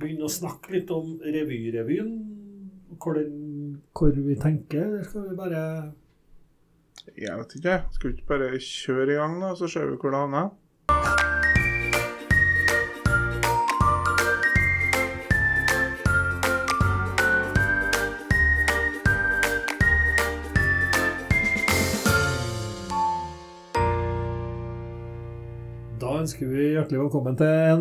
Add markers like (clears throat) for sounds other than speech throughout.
begynne å snakke litt om revyrevyen? Hvor, den, hvor vi tenker, eller skal vi bare Jeg vet ikke. Skal vi ikke bare kjøre i gang, da, så ser vi hvor det havner? Ønsker vi hjertelig velkommen til en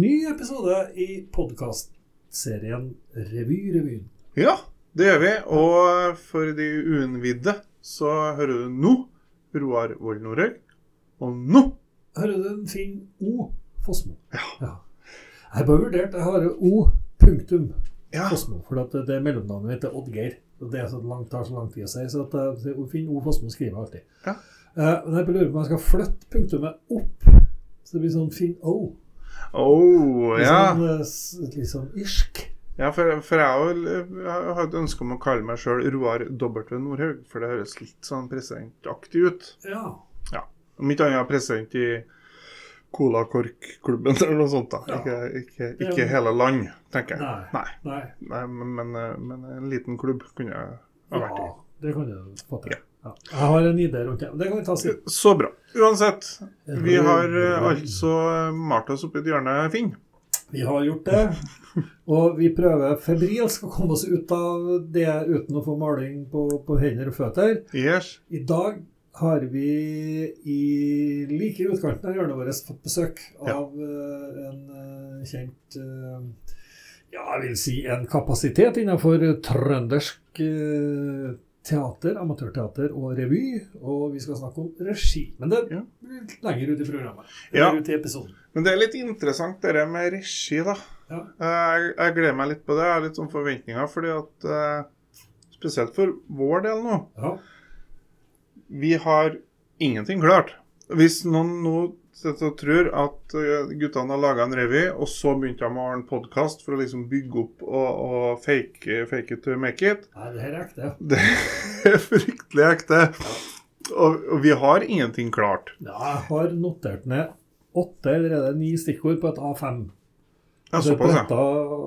ny episode i podkastserien Revy-revyen. Ja, det gjør vi. Og for de uinnvidde så hører du nå Roar Vold Norhaug. Og nå Hører du en fin O Fossmo? Ja. Jeg har bare vurdert Jeg har O punktum Ja. Fossmo, for det er mellomnavnet mitt er Oddgeir. Og det så langt, tar så lang tid å si, så at jeg, så finn O Fossmo skriver jeg alltid. Ja. Uh, men jeg lurer på om jeg skal flytte punktumet opp, så det blir sånn fin O. Oh, oh, ja. sånn, eh, litt sånn irsk. ja for, for jeg jeg har et ønske om å kalle meg sjøl Roar W. Nordhaug, for det høres litt sånn presidentaktig ut. Ja. ja. Om ikke annet president i Cola Kork-klubben (laughs) eller noe sånt. da. Ja. Ikke, ikke, ikke hele land, tenker jeg. Nei. Nei. Nei. Nei, men, men, eh, men en liten klubb kunne jeg ha vært i. Ja, det kan du få til. Ja. Jeg har en idé rundt det. Det kan vi ta siden. Så bra. Uansett, vi har eh, altså malt oss opp i et hjørne, Finn. Vi har gjort det. Og vi prøver febrilsk å komme oss ut av det uten å få maling på, på hender og føtter. Yes. I dag har vi i like i utkanten av hjørnet vårt fått besøk av ja. en eh, kjent eh, Ja, jeg vil si en kapasitet innenfor trøndersk eh, teater, amatørteater og revy. Og vi skal snakke om regi. Men det Ja. blir litt lenger ut i programmet. Ja. Ut i episoden. Men det er litt interessant det med regi, da. Ja. Jeg, jeg gleder meg litt på det. Jeg har litt sånn forventninger, fordi at eh, Spesielt for vår del nå. Ja. Vi har ingenting klart. Hvis noen nå sitter og tror at eh, guttene har laga en revy, og så begynte de å ha en podkast for å liksom bygge opp og, og fake, fake it to make it, Nei, det her er ekte. (laughs) det er fryktelig ekte. Og, og vi har ingenting klart. Ja, jeg har notert ned åtte eller er det ni stikkord på et A5. Ja, såpass, ja.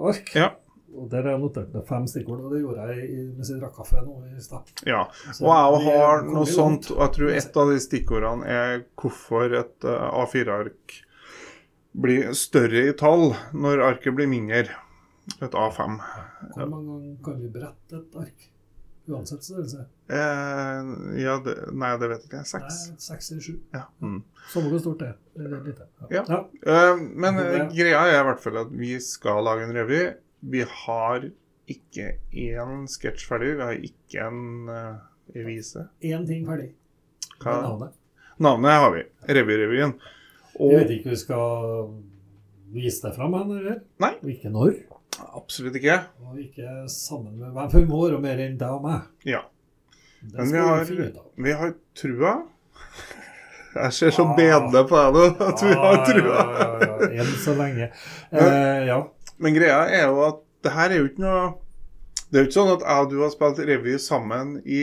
ark. Ja. Og der har jeg notert ned fem stikkord, og det gjorde jeg i- mens jeg drakk kaffe nå i stad. ja. Og jeg har noe sånt, og jeg tror et av de stikkordene er hvorfor et eh, A4-ark blir større i tall når arket blir mindre. Et A5. Hvor mange ganger kan vi brette et ark? Uansett størrelse. Eh, ja, det, nei, det vet jeg ikke. Seks. Seks eller sju. Ja. Mm. Samme hvor stort det er. Lite. Ja. ja. Eh, men eh, Det- greia er i hvert fall at vi skal lage en revy. Vi har ikke én sketsj ferdig. Vi har ikke en uh, revise. Én ting ferdig. Hva? Navnet? Navnet har vi. Revyrevyen. Jeg vet ikke om vi skal vise deg fram eller? Nei. Og ikke når. absolutt ikke. Og ikke sammen med hvem. For vi må være mer enn deg og meg. Ja. Det Men vi har, vi har trua. (laughs) Jeg ser så bedende på deg nå at vi har trua. Ja, ja, ja, ja. Enn så lenge. Eh, ja. Men greia er jo at det her er jo ikke noe Det er jo ikke sånn at jeg og du har spilt revy sammen i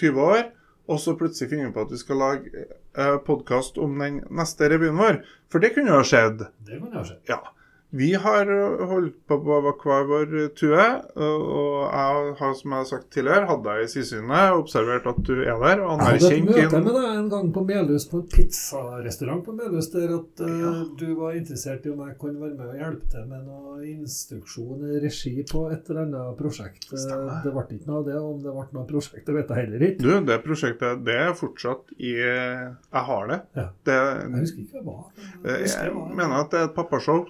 20 år, og så plutselig finner vi på at vi skal lage eh, podkast om den neste revyen vår. For det kunne jo ha skjedd. Det kunne jo skjedd. Ja. Vi har eh, holdt på på hver vår tue, og jeg har, som jeg har sagt tidligere, hadde deg i sidesynet, observert at du er der, og Jeg hadde et anerkjent møte med deg en gang på Melhus, på en pizzarestaurant på Melhus, der at uh, Ja. du var interessert i om jeg kunne være med og hjelpe til med noe instruksjon regi på et eller annet prosjekt. Eh, Stemmer. Det ble ikke noe av det. Om det ble noe prosjekt, det vet jeg heller ikke. Du, det prosjektet, det er fortsatt i Jeg har det. Ja. det Jeg husker ikke hva det var. jeg jeg mener at det er et pappashow.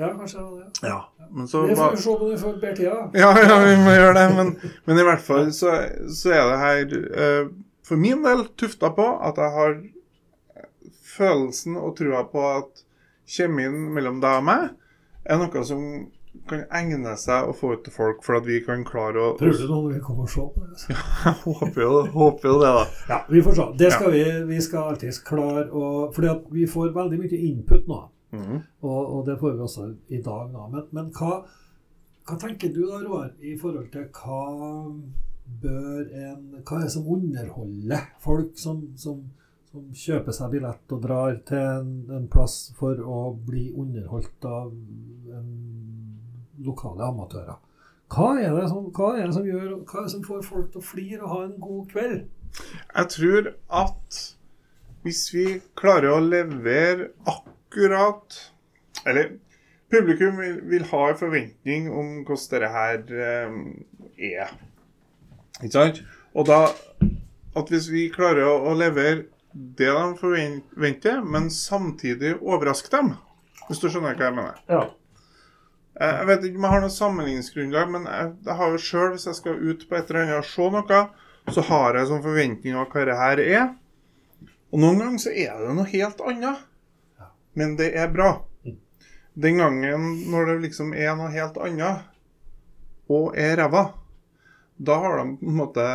Ja, kanskje det det. Ja. Men så Det får vi se på når vi får bedre tida. Ja, (laughs) ja, vi må gjøre det. Men, men i hvert fall så, så er det her uh, for min del tufta på at jeg har følelsen og trua på at kjemien mellom deg og meg er noe som kan egne seg å få ut til folk, for at vi kan klare å Prøver du når vi kommer og se på det? Jeg (laughs) håper jo, håper jo det, da. Ja, vi får se. Det skal vi, vi skal alltids klare å Fordi at vi får veldig mye input nå. Mhm. Og, og det får vi også i dag. Da. Men, men hva, hva tenker du da, Roar, i forhold til hva bør en Hva er det som underholder folk som, som, som kjøper seg billett og drar til en, en plass for å bli underholdt av lokale amatører. Hva er, det som, hva er gjør, hva er det som får folk til å flire og ha en god kveld? Jeg tror at hvis vi klarer å levere akkurat Eller publikum vil, vil ha en forventning om hvordan dette her eh, er. Ikke sant? Og da At hvis vi klarer å, å levere det de forventer, men samtidig overraske dem, hvis du skjønner hva jeg mener. Ja. Jeg vet ikke om jeg har noe sammenligningsgrunnlag, men jeg, jeg har jo sjøl, hvis jeg skal ut på et eller annet og se noe, så har jeg sånn forventning av hva det her er. Og noen ganger så er det noe helt annet. Men det er bra. Den gangen når det liksom er noe helt annet, og er ræva, da har de på en måte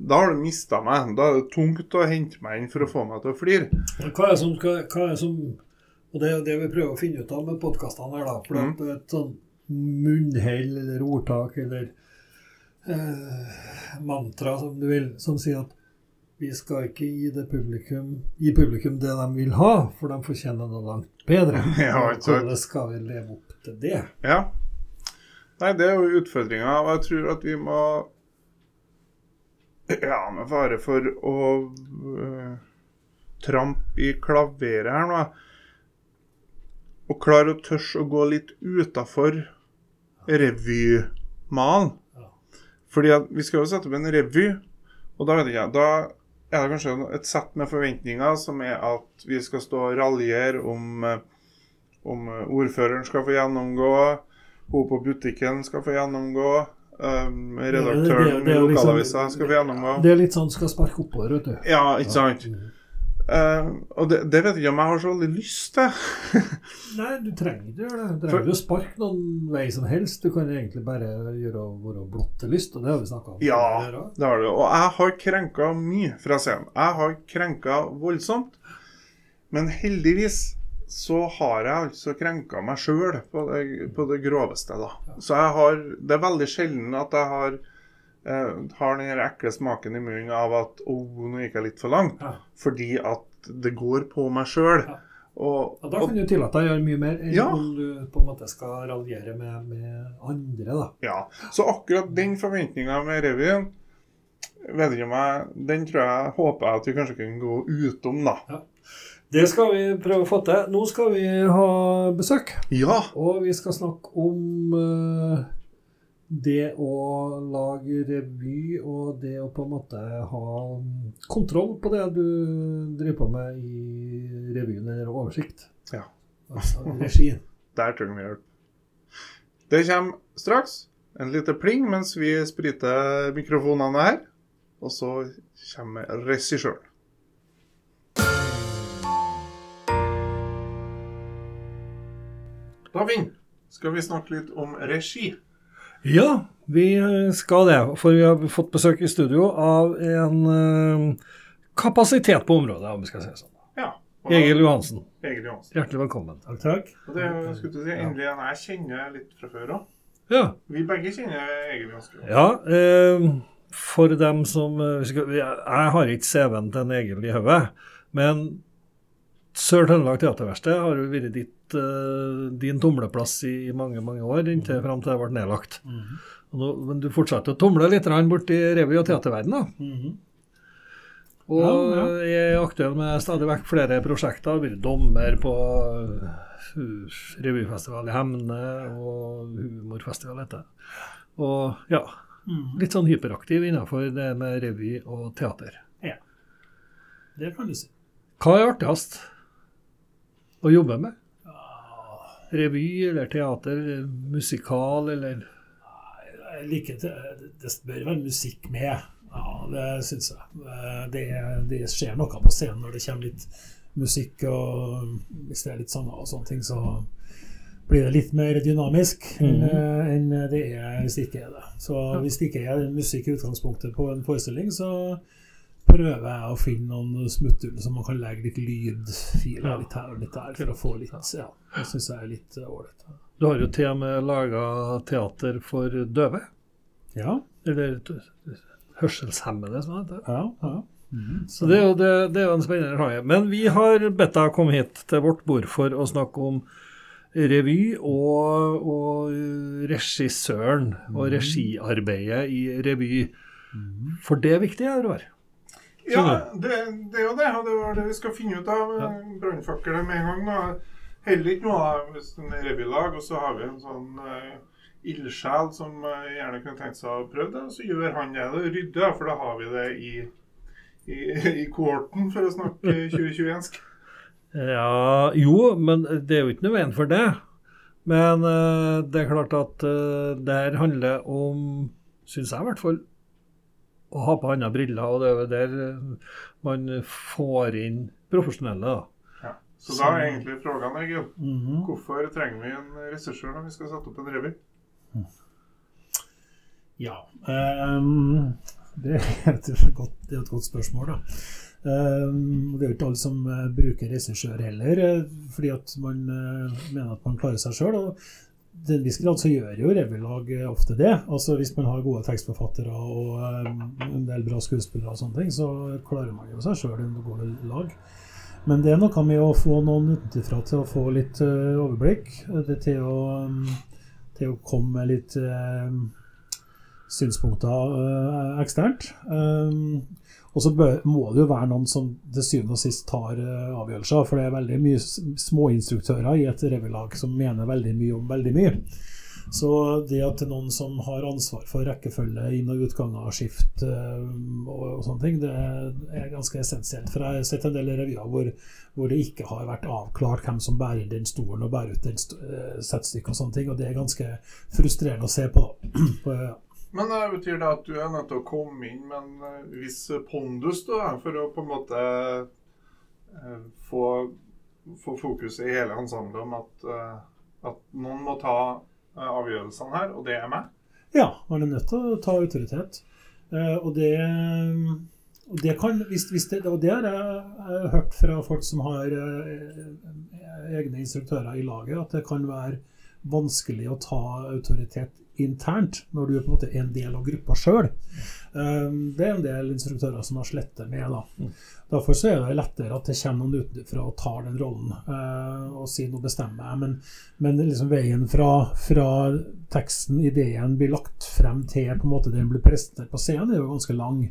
da har du mista meg. Da er det tungt å hente meg inn for å få meg til å flire. Hva er det som, hva, hva er det som Og det er det vi prøver å finne ut av med podkastene her, da. For Mm. det er et sånn munnhell eller ordtak eller eh, mantra, som du vil, som sier at vi skal ikke gi, det publikum, gi publikum det de vil ha, for de fortjener noe langt bedre. (laughs) Ja. Hvordan skal vi leve opp til det? Ja. Nei, det er jo utfordringa, og jeg tror at vi må Ja, med fare for å uh, trampe i klaveret her nå Og klare å tørre å gå litt utafor revymalen. Ja. Fordi at vi skal jo sette opp en revy, og da vet jeg ikke, da er det kanskje et sett med forventninger som er at vi skal stå og raljere om eh, om eh, ordføreren skal få gjennomgå, hun på butikken skal få gjennomgå, um, redaktøren er i liksom- lokalavisa skal få gjennomgå. Det er litt sånn skal sparke oppover, vet du. Ja, ikke sant? Mm. Eh, og det, det vet jeg ikke om jeg har så veldig lyst til. (laughs) Nei, du trenger ikke gjøre det. Du trenger ikke å sparke noen vei som helst. Du kan egentlig bare gjøre være blottelyst, og det har vi snakka om. Ja, det har du. Og jeg har krenka mye fra scenen. Jeg har krenka voldsomt. Men heldigvis så har jeg altså krenka meg sjøl på, på det groveste, da. Så jeg har Det er veldig sjelden at jeg har har den her ekle smaken i munnen av at å, nå gikk jeg litt for langt. Ja. Fordi at det går på meg sjøl. Ja. Og, Ja, da kan du tillate deg å gjøre mye mer enn Ja. om du på en måte skal raljere med, med andre, da. Ja, så akkurat den forventninga med revyen vet ikke om jeg, Den tror jeg håper jeg at vi kanskje kan gå utom, da. Det skal vi prøve å få til. Nå skal vi ha besøk, Ja! og vi skal snakke om eh, det å lage revy og det å på en måte ha kontroll på det du driver på med i revyen, eller oversikt. Ja. Altså regi. (laughs) Der trenger vi hjelp. Det kommer straks. En liten pling mens vi spriter mikrofonene her. Og så kommer regissøren. Da, Finn, skal vi snakke litt om regi. Ja, vi skal det. For vi har fått besøk i studio av en eh, kapasitet på området, om vi skal si det sånn. Ja. Egil Johansen, Egil Johansen. hjertelig velkommen. Takk, takk. Og det skulle du si, endelig en jeg kjenner litt fra før òg. Ja, Vi begge kjenner Egil ganske godt. ja eh, for dem som eh, Jeg jeg har ikke CV-en til en Egil i hodet, men Sør-Trøndelag Teaterverksted har jo vært ditt, eh, din tomleplass i mange mange år, inntil fram til det ble nedlagt. Og nå, men du fortsetter å tomle litt borti revy- og teaterverdenen, da. -hmm. Og Ja, ja. jeg er aktuell med stadig vekk flere prosjekter. Har vært dommer på uh, revyfestival i Hemne og humorfestival heter. Og ja, Mhm. litt sånn hyperaktiv innenfor det med revy og teater. Ja, Det kan du si. Hva er artigst å jobbe med? Revy eller teater, eller musikal eller Jeg liker det, det bør være musikk med. Ja, det syns jeg. Det, det skjer noe på scenen når det kommer litt musikk, og hvis det er litt sanger og sånne ting, så blir det litt mer dynamisk Mhm. enn det er hvis det ikke er det. Så hvis det ikke er musikk i utgangspunktet på en forestilling, så prøver jeg å finne noen smutthull som man kan legge litt lydfiler Ja. litt her og litt der, for å få litt Ja, det syns jeg er litt eh, ålreit. Du har jo til og med laga teater for døve. Ja, Eller hørselshemmede, som det heter. ja, ja. Mm, Så det er, jo, det, det er jo en spennende sjanger. Men vi har bedt deg komme hit til vårt bord for å snakke om revy og, og regissøren og Mm. regiarbeidet i revy. For det er viktig, Roar. Ja, det, det er jo det. Og det var det vi skal finne ut av. Ja. Brannfakler med en gang. da. Heller ikke noe av hvis det er revylag, og så har vi en sånn uh, ildsjel som uh, gjerne kunne tenkt seg å prøve det. Og så gjør han det. Og rydder, for da har vi det i, i, i kohorten, for å snakke (laughs) 2021-sk. Ja, jo, men det er jo ikke noe veien for det. Men uh, det er klart at uh, det her handler om, syns jeg i hvert fall, å ha på andre briller. Og det er jo der eh, man får inn profesjonelle. da. Ja. Så da er egentlig spørsmålet, Egil, Mhm. hvorfor trenger vi en regissør når vi skal sette opp en revy? Ja. um, det, er godt, det er et godt spørsmål, da. Um, det er jo ikke alle som bruker regissør heller, fordi at man mener at man klarer seg sjøl. Til en viss grad så gjør jo revylag eh, ofte det. Altså Hvis man har gode tekstforfattere og ehm, en del bra skuespillere, og sånne ting, så klarer man jo seg sjøl i gode god lag. Men det er noe med å få noen utenfra til å få litt eh, overblikk. eh, til å, ehm, til å komme med litt synspunkter øh, eksternt. Um, og så må det jo være noen som til syvende og sist tar øh, avgjørelser. For det er veldig mye småinstruktører i et revylag som mener veldig mye om veldig mye. Så det at det er noen som har ansvar for rekkefølge, inn- og utganger, skift øh, og, sånne ting, det er ganske essensielt. For jeg har sett en del revyer hvor, hvor det ikke har vært avklart hvem som bærer den stolen og bærer ut den st øh, settstykket og sånne ting. Og det er ganske frustrerende å se på. (clears throat) på ja. Men det betyr det at du er nødt til å komme inn med en eh, viss pondus da, for å på en måte eh, få, få fokuset i hele ensemblet om at, eh, at noen må ta eh, avgjørelsene her, og det er meg? Ja, man er nødt til å ta autoritet. Eh, og det, og det kan hvis, hvis det, Og det har jeg, hørt fra folk som har eh, egne instruktører i laget, at det kan være vanskelig å ta autoritet internt når du er på en måte en del av gruppa sjøl. det er en del instruktører som har slettet med. da. Derfor så er det lettere at det kommer noen utenfra og tar den rollen eh, og sier 'nå bestemmer jeg'. Men, men liksom veien fra, fra teksten, ideen, blir lagt frem til på en måte den blir presentert på scenen, er jo ganske lang.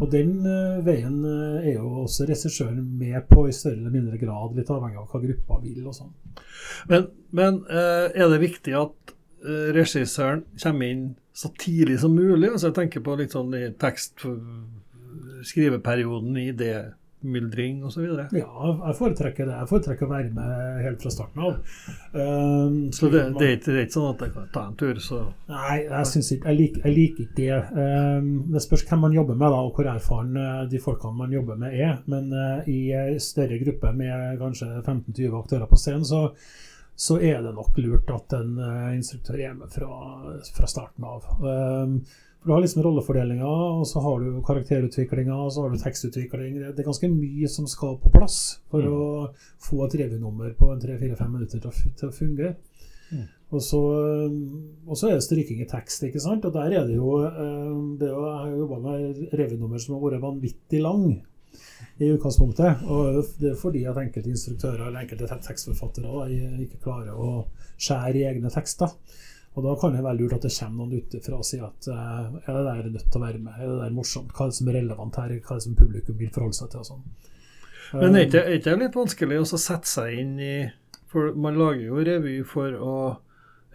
Og den eh, veien eh, er jo også regissøren med på i større eller mindre grad, litt avhengig av hva gruppa vil og sånn. Men, men er det viktig at regissøren kommer inn så tidlig som mulig? Altså Jeg tenker på litt sånn i tekst, skriveperioden, idémyldring osv. Ja, jeg foretrekker det. Jeg foretrekker å være med helt fra starten av. Um, Så det, det, er ikke, det er ikke sånn at jeg kan ta en tur, så Nei, jeg, syns ikke, jeg, liker, jeg liker ikke det. Um, det spørs hvem man jobber med, da, og hvor erfaren uh, de folkene man jobber med, er. Men uh, i større gruppe med kanskje 15-20 aktører på scenen, så, så er det nok lurt at en uh, instruktør er med fra, fra starten av. Um, for Du har liksom rollefordelinga, og så har du karakterutviklinga, og så har du tekstutvikling. Det er ganske mye som skal på plass for Mm. å få et revynummer på en 3-4-5 minutter til å, til å fungere. Mm. Og så, og så er det stryking i tekst, ikke sant? Og der er det jo, eh, det er jo Jeg har jobba med revynummer som har vært vanvittig lang i utgangspunktet. Og det er fordi at enkelte instruktører eller enkelte tekstforfattere ikke klarer å skjære i egne tekster. Og da kan det være lurt at det kommer noen utenfra og sier at eh, er det der nødt til å være med? Er det der morsomt? Hva er det som er relevant her? Hva er det som publikum vil forholde seg til? og sånn. Men er Eh, ikke det litt vanskelig å sette seg inn i For man lager jo revy for å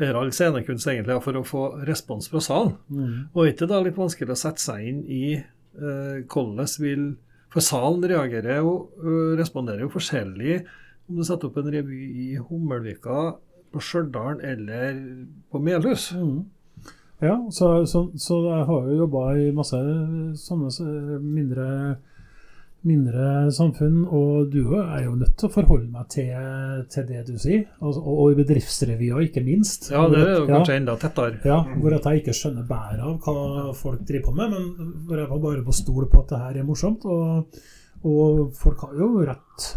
eller all scenekunst egentlig, for å få respons fra salen. mm. Og er ikke det da litt vanskelig å sette seg inn i hvordan hvordan vil For salen reagerer jo, øh, responderer jo forskjellig om du setter opp en revy i Hummelvika, på Stjørdal eller på Melhus. Mm. Ja, så, så, så jeg har jo jobba i masse sånne mindre, mindre samfunn, og du er jo nødt til å forholde meg til, til det du sier. Og, og i bedriftsrevyer, ikke minst. Ja, det er jo Ja. kanskje enda tettere. Ja, hvor at jeg ikke skjønner bæret av hva folk driver på med, men hvor jeg var bare på stol på at det her er morsomt. Og, og folk har jo rett.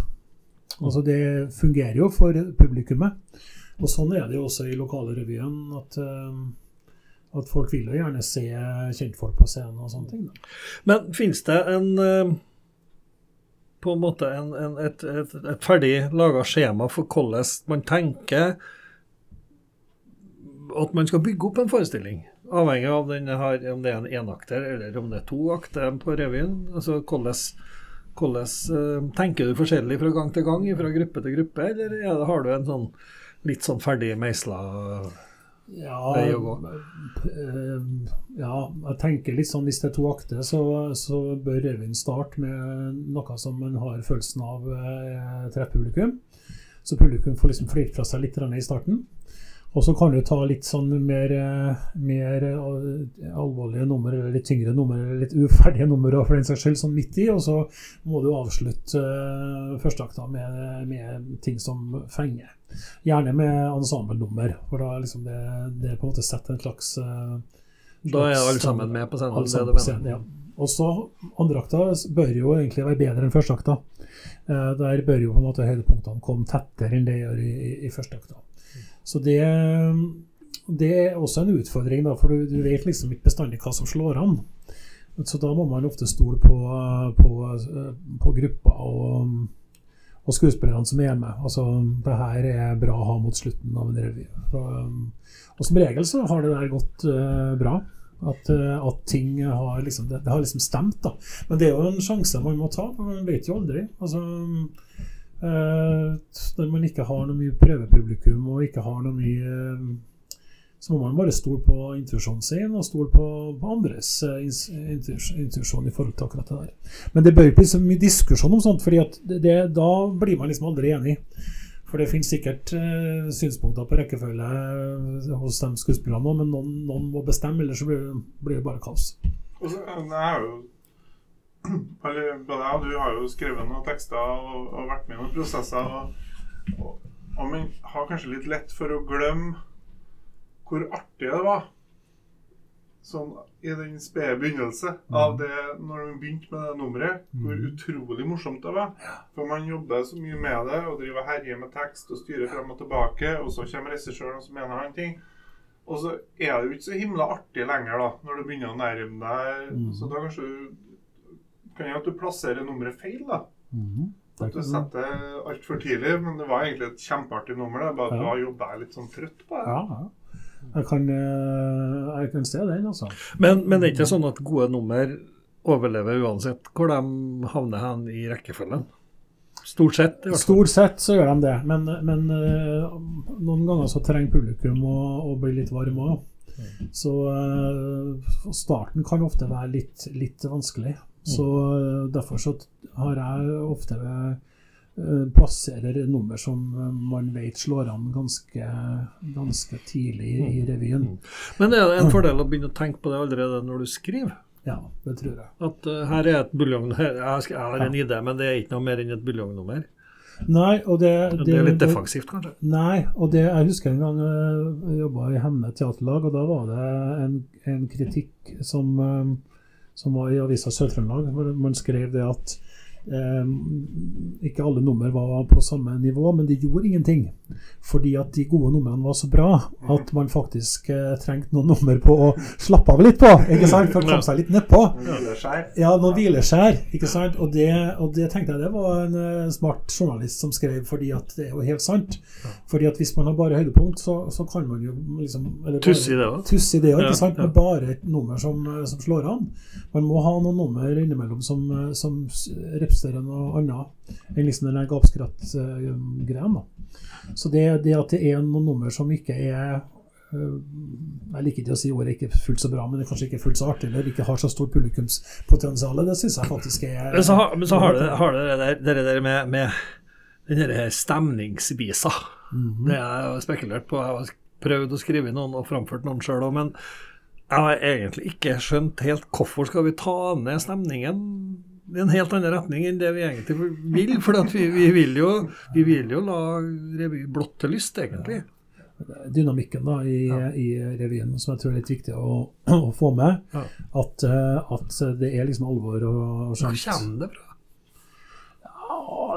Altså Det fungerer jo for publikummet. Og sånn er det jo også i lokalrevyen. At, Uh, at folk vil jo gjerne se kjentfolk på scenen og sånne ting. Da. Men finnes det en eh, på en måte en, en, et, et, et ferdig laga skjema for hvordan man tenker at man skal bygge opp en forestilling. Avhengig av har, om det er en enakter eller om det er to akter på revyen. Altså hvordan, hvordan uh, Tenker du forskjellig fra gang til gang, fra gruppe til gruppe, eller det, har du en sånn litt sånn ferdig meisla ja, vei å gå? eh, ja, jeg tenker litt sånn hvis det er to akter, så, så bør revyen starte med noe som man har følelsen av eh, treffer publikum. Så publikum får liksom flirt fra seg litt i starten. Og så kan du ta litt sånn mer, eh, mer eh, alvorlige nummer, eller litt tyngre nummer, eller litt uferdige nummer for den saks skyld, sånn midt i. Og så må du avslutte uh, førsteakta med, med ting som fenger. Gjerne med ensemblenummer, for da liksom det, det på en måte setter en slags slags Da er alle sammen med på scenen? alle sammen på scenen, ja. Og så andreakta bør jo egentlig være bedre enn førsteakta. Uh, der bør jo på en måte høydepunktene komme tettere enn det gjør i, i, i førsteakta. Så det, det er også en utfordring, da, for du, du vet liksom ikke bestandig hva som slår an. Så da må man ofte stole på, på, på gruppa og, og skuespillerne som er med. Altså, det her er bra å ha mot slutten av en revy. Og, og som regel så har det der gått uh, bra. At, uh, at ting har liksom det, det, har liksom stemt, da. Men det er jo en sjanse man må ta, for man vet jo aldri. Altså uh, Når man ikke har noe mye prøvepublikum og ikke har noe mye så må man bare stole på intuisjonen sin og stole på, på andres uh, intuisjon i forhold til akkurat det der. Men det bør ikke bli så mye diskusjon om sånt, det, da blir man liksom aldri enig. For det finnes sikkert uh, synspunkter på rekkefølge hos de skuespillerne, men noen, noen, må bestemme, ellers så blir, blir det bare kaos. Jo (clears throat) Både jeg og du har jo skrevet noen tekster og, og vært med i noen prosesser. Og, og, og man har kanskje litt lett for å glemme hvor artig det var. Sånn i den spede begynnelse av det når de begynte med det nummeret. Hvor utrolig morsomt det var. For man jobber så mye med det og driver herjer med tekst og styrer frem og tilbake. Og så kommer regissøren og så mener han ting. Og så er det jo ikke så himla artig lenger, da, når du begynner å nærme deg. Mm. Så da kanskje du kan jo at du plasserer nummeret feil, da. Mhm. At du setter altfor tidlig. Men det var egentlig et kjempeartig nummer. Det. Bare at Ja. da jobba litt sånn trøtt på det. Ja, ja. Jeg kan, eh, jeg kan se den, altså. Men, men det er ikke sånn at gode nummer overlever uansett hvor de havner hen i rekkefølgen? Stort sett. Stort sett så gjør de det, men, men eh, noen ganger så trenger publikum å, å bli litt varm òg. Så eh, starten kan ofte være litt, litt vanskelig. Så derfor så har jeg ofte eh, plasserer nummer som eh, man vet slår an ganske, ganske tidlig i revyen. Men er det en fordel å begynne å tenke på det allerede når du skriver? Ja, det tror jeg. At uh, her er et buljong (laughs) jeg, har en idé, men det er ikke noe mer enn et buljongnummer. Nei, og det, Det er litt defensivt, kanskje? Nei, og det, jeg husker en gang jeg jobba i Hemne teaterlag, og da var det en, en kritikk som, eh, som var i avisa Sør-Trøndelag, hvor man skrev det at eh, ikke alle nummer var på samme nivå, men det gjorde ingenting. Fordi at de gode numrene var så bra at man faktisk eh, trengte noen nummer på å slappe av litt på, ikke sant? for å komme seg litt nedpå. Ja, noen hvileskjær, ikke sant? Og det, og det tenkte jeg det var en eh, smart journalist som skrev, fordi at det er jo helt sant. Fordi at hvis man har bare høydepunkt, så, så kan man jo liksom Tuss i det. Tuss i det òg, ikke sant? Med bare et nummer som, eh, som slår an. Man må ha noen nummer innimellom som, som som s- enn noe annet enn liksom den gapskratt-greia. Så det, det at det er noen nummer som ikke er øh, Jeg liker ikke å si ordet ikke fullt så bra, men det er kanskje ikke fullt så artig, eller ikke har så stort publikumspotensial. Det syns jeg faktisk er Men så har, men så har det, har det der, det der med, med den der stemningsbisa. -hmm. Det har jeg spekulert på. Jeg har prøvd å skrive noen og framført noen sjøl òg, men jeg har egentlig ikke skjønt helt hvorfor skal vi ta ned stemningen en helt annen retning enn det vi egentlig vil. For at vi, vi, vil jo, vi vil jo la revy blått til lyst, egentlig. dynamikken da i, i revyen, som jeg tror er litt viktig å, å få med. Ja. At, eh, at det er liksom alvor og, og Hvor skjemt. kommer det fra?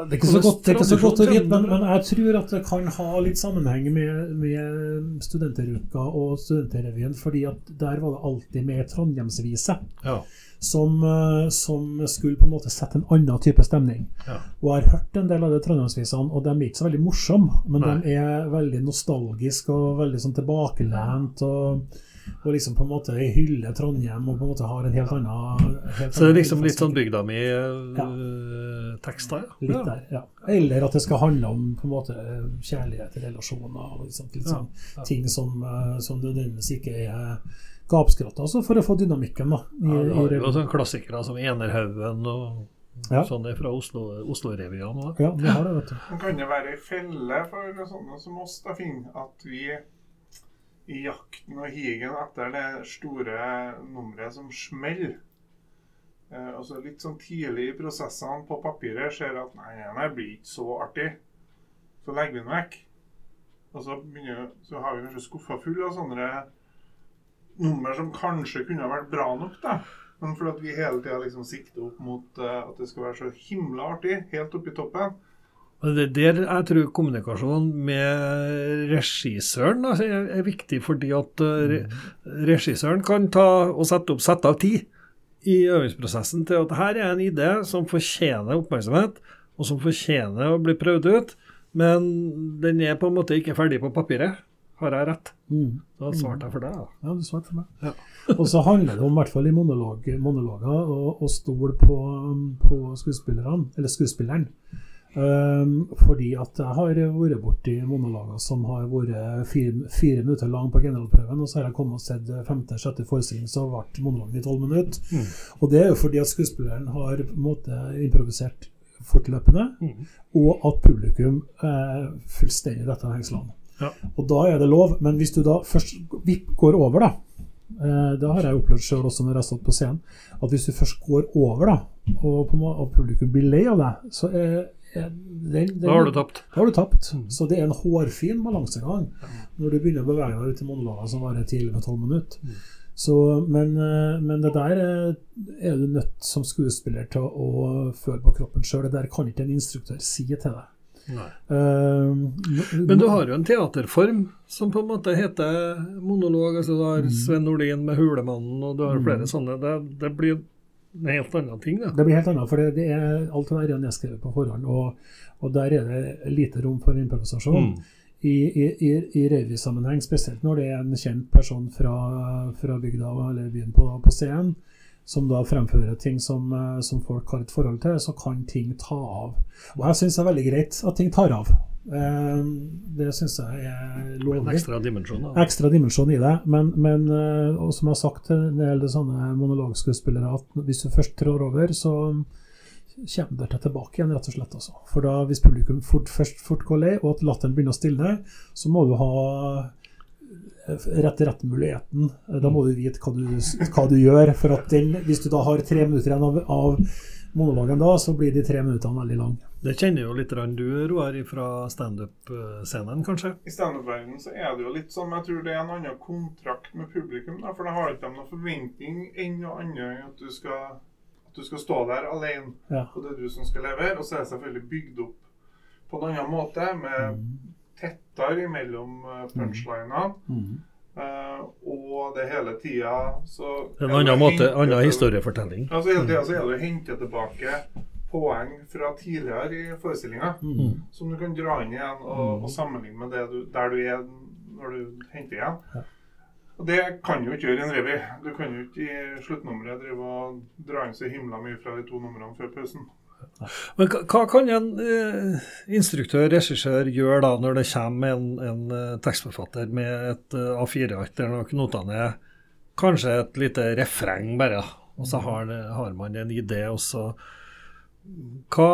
Det er godt, det er ikke så godt å vite, men, men jeg tror at det kan ha litt sammenheng med, med Studenteruka og Studenterrevyen, fordi at der var det alltid med Trondheimsvise. Ja. Som, eh, som skulle på en måte sette en annen type stemning. Ja. Og jeg har hørt en del av de Trondheimsvisene, og de er ikke så veldig morsomme, men Nei. de er veldig nostalgiske og veldig sånn tilbakelent. og og liksom på en måte hyller Trondheim og på en måte har en helt annen helt Så det er liksom litt sånn bygda mi-tekster? Ja. ja. Litt der, ja. Eller at det skal handle om på en måte kjærlighet, relasjoner og liksom, litt sånn Ja. ting som, som det nødvendigvis ikke er gapskratt. Altså for å få dynamikken, da. I, Ja, i du har jo sånne klassikere som Enerhaugen og Ja. sånne fra Oslo- Oslo-revyene. Oslo ja, det har det, vet du. Men kan det være ei felle for sånne som oss, da, Finn, at vi i jakten og higen etter det store nummeret som smeller eh, altså Litt sånn tidlig i prosessene på papiret ser at nei, det blir ikke så artig. Så legger vi den vekk. Og så, begynner, så har vi kanskje skuffa full av sånne nummer som kanskje kunne ha vært bra nok, da. Men fordi vi hele tida liksom sikter opp mot uh, at det skal være så himla artig, helt oppe i toppen. Og Det er der jeg tror kommunikasjon med regissøren altså, er, er viktig, fordi at uh, re, regissøren kan ta og sette opp sette av tid i øvingsprosessen til at her er en idé som fortjener oppmerksomhet, og som fortjener å bli prøvd ut, men den er på en måte ikke ferdig på papiret. Har jeg rett? Mm. Da svarte jeg for deg. da. Ja, du svarte for meg. Ja. (laughs) og så handler det om, i hvert fall i monolog, monologer, å, stole på, på skuespillerne, eller skuespilleren. Um, fordi at jeg har vært borti monologer som har vært fire, fire minutter lang på generalprøven, og så har jeg kommet og sett femte-sjette forestilling, så ble monologen i tolv minutter. Mm. Og det er jo fordi at skuespilleren har på en måte improvisert fortløpende, Mm. og at publikum er fullstendig dette hengslene. Ja. Og da er det lov, men hvis du da først går over, da eh, Det har jeg opplevd sjøl også når jeg har stått på scenen. At hvis du først går over, da, og, og publikum blir lei av deg, så er, den, den, Da har du tapt. da har du tapt. Mm. Så det er en hårfin balansegang når du begynner å bevege deg ut i monologer som varer 10-12 minutter. Mm. Så, men, eh, men det der er, er du nødt som skuespiller til å føle på kroppen sjøl. Det der kan ikke en instruktør si til deg. Eh, Men du har jo en teaterform som på en måte heter monolog. altså Du har Sven Nordin med 'Hulemannen', og du har flere sånne. Det, det blir en helt annen ting, da. Det blir helt annet, for det, det er alt det der er nedskrevet på forhånd. Og, og der er det lite rom for improvisasjon. Mm. I, i, i, i revysammenheng, spesielt når det er en kjent person fra, fra bygda eller byen på, på scenen, som da fremfører ting som, eh, som folk har et forhold til, så kan ting ta av. Og jeg syns det er veldig greit at ting tar av. Eh, Det syns jeg er En ekstra dimensjon. da. ekstra dimensjon i det. Men, men eh, og som jeg har sagt til en del sånne monologskuespillere, at hvis du først trår over, så kommer det til tilbake igjen, rett og slett. Altså. For da, hvis publikum fort, først fort går lei, og at latteren begynner å stilne, så må du ha eh, rett rettmuligheten. Da må du vite hva du, hva du gjør. For at den, hvis du da har tre minutter igjen av, av monologen da, så blir de tre minuttene veldig lange. Det kjenner jo litt grann du, Roar, fra standup-scenen, kanskje? I standup-verdenen så er det jo litt sånn, jeg tror det er en annen kontrakt med publikum. Da, for da har ikke de noen forventning enn noe annet enn at du skal, at du skal stå der alene. Ja. Og det er du som skal levere. Og så er det selvfølgelig bygd opp på en annen måte, med tettere imellom eh, punchlinene. Mm. Uh, og det hele tida så En annen måte, annen historiefortelling. Altså Hele tida så er det å hente tilbake poeng fra tidligere i forestillinga. Mm. Som du kan dra inn igjen og, og sammenligne med det du, der du er når du henter igjen. Ja. Og Det kan jo ikke gjøre en revy. Du kan jo ikke i sluttnummeret drive og dra inn så himla mye fra de to numrene før pausen. Men hva, kan en eh, instruktør, regissør, gjøre da når det kommer en, en eh, tekstforfatter med et uh, A4-ark der knotene er kanskje et lite refreng bare, og så har, har man en idé, og så hva,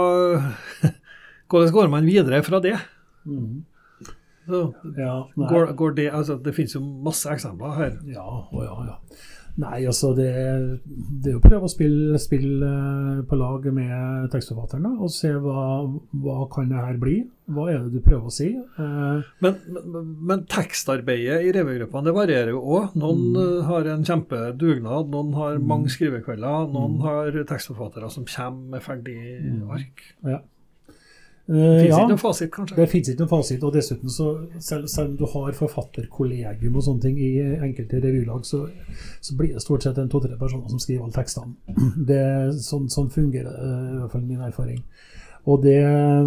(laughs) Hvordan går man videre fra det? Mm. Så, Ja, går, går det, altså, det finnes jo masse eksempler her. Ja, og ja, ja. Nei, altså det, det er å prøve å spille, spille eh, på lag med tekstforfatterne og se hva, hva kan det her bli. Hva er det du prøver å si? Eh, Men, men, men tekstarbeidet i revygruppene det varierer jo òg. Noen mm. har en kjempedugnad, noen har mange skrivekvelder, noen har tekstforfattere som kommer med ferdig ark. ja. Eh, Det finnes ja, ikke noen fasit, kanskje? det fins ikke noen fasit. Og dessuten, så, selv, selv om du har forfatterkollegium og sånne ting i enkelte revylag, så, så blir det stort sett en to-tre personer som skriver alle tekstene. (clears throat) Det, sånn, sånn fungerer det, i hvert fall min erfaring. Og det,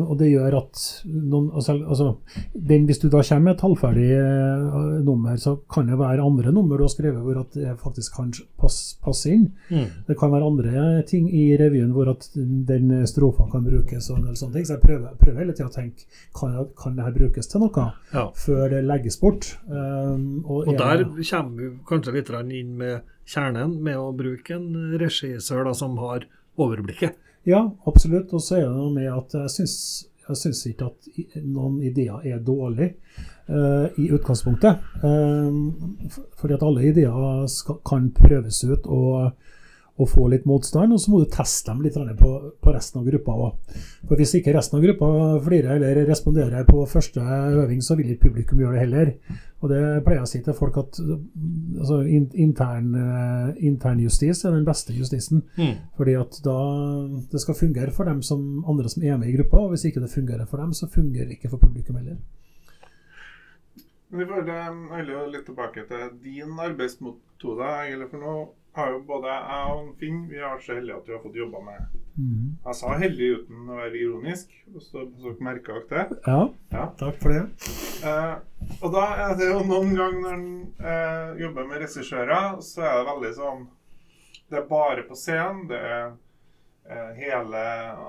og det gjør at noen, altså, altså, den, Hvis du da kommer med et halvferdig eh, nummer, så kan det være andre nummer du har skrevet hvor at det faktisk kan passe pass inn. Mm. Det kan være andre ting i revyen hvor at den strofa kan brukes. og sånne ting. Så jeg prøver, prøver hele tida å tenke kan, jeg- kan det her brukes til noe Ja. før det legges bort. Um, og Og er der kommer vi kanskje litt inn med kjernen, med å bruke en regissør da, som har overblikket. Ja, absolutt. Og så er det noe med at jeg syns, jeg syns ikke at noen ideer er dårlige uh, i utgangspunktet. Um, fordi at alle ideer skal, kan prøves ut og, og få litt motstand, og så må du teste dem litt på, på resten av gruppa òg. For hvis ikke resten av gruppa flirer eller responderer på første øving, så vil ikke publikum gjøre det heller. Og det pleier jeg å si til folk at mm, altså, intern, eh, internjustis er den beste justisen. Fordi at da det skal fungere for dem som andre som er med i gruppa, og hvis ikke det fungerer for dem, så fungerer det ikke for publikum heller. Men Vi vil jo litt tilbake til din arbeidsmetode. Eller for nå har jo både jeg og Finn vi har vært så heldige at vi har fått jobba med Jeg sa heldig uten å være ironisk, hvis dere merka det. Ja, Ja. takk for det. Eh, og da er det jo noen ganger når en eh, jobber med regissører, så er det veldig sånn Det er bare på scenen. Det er eh, hele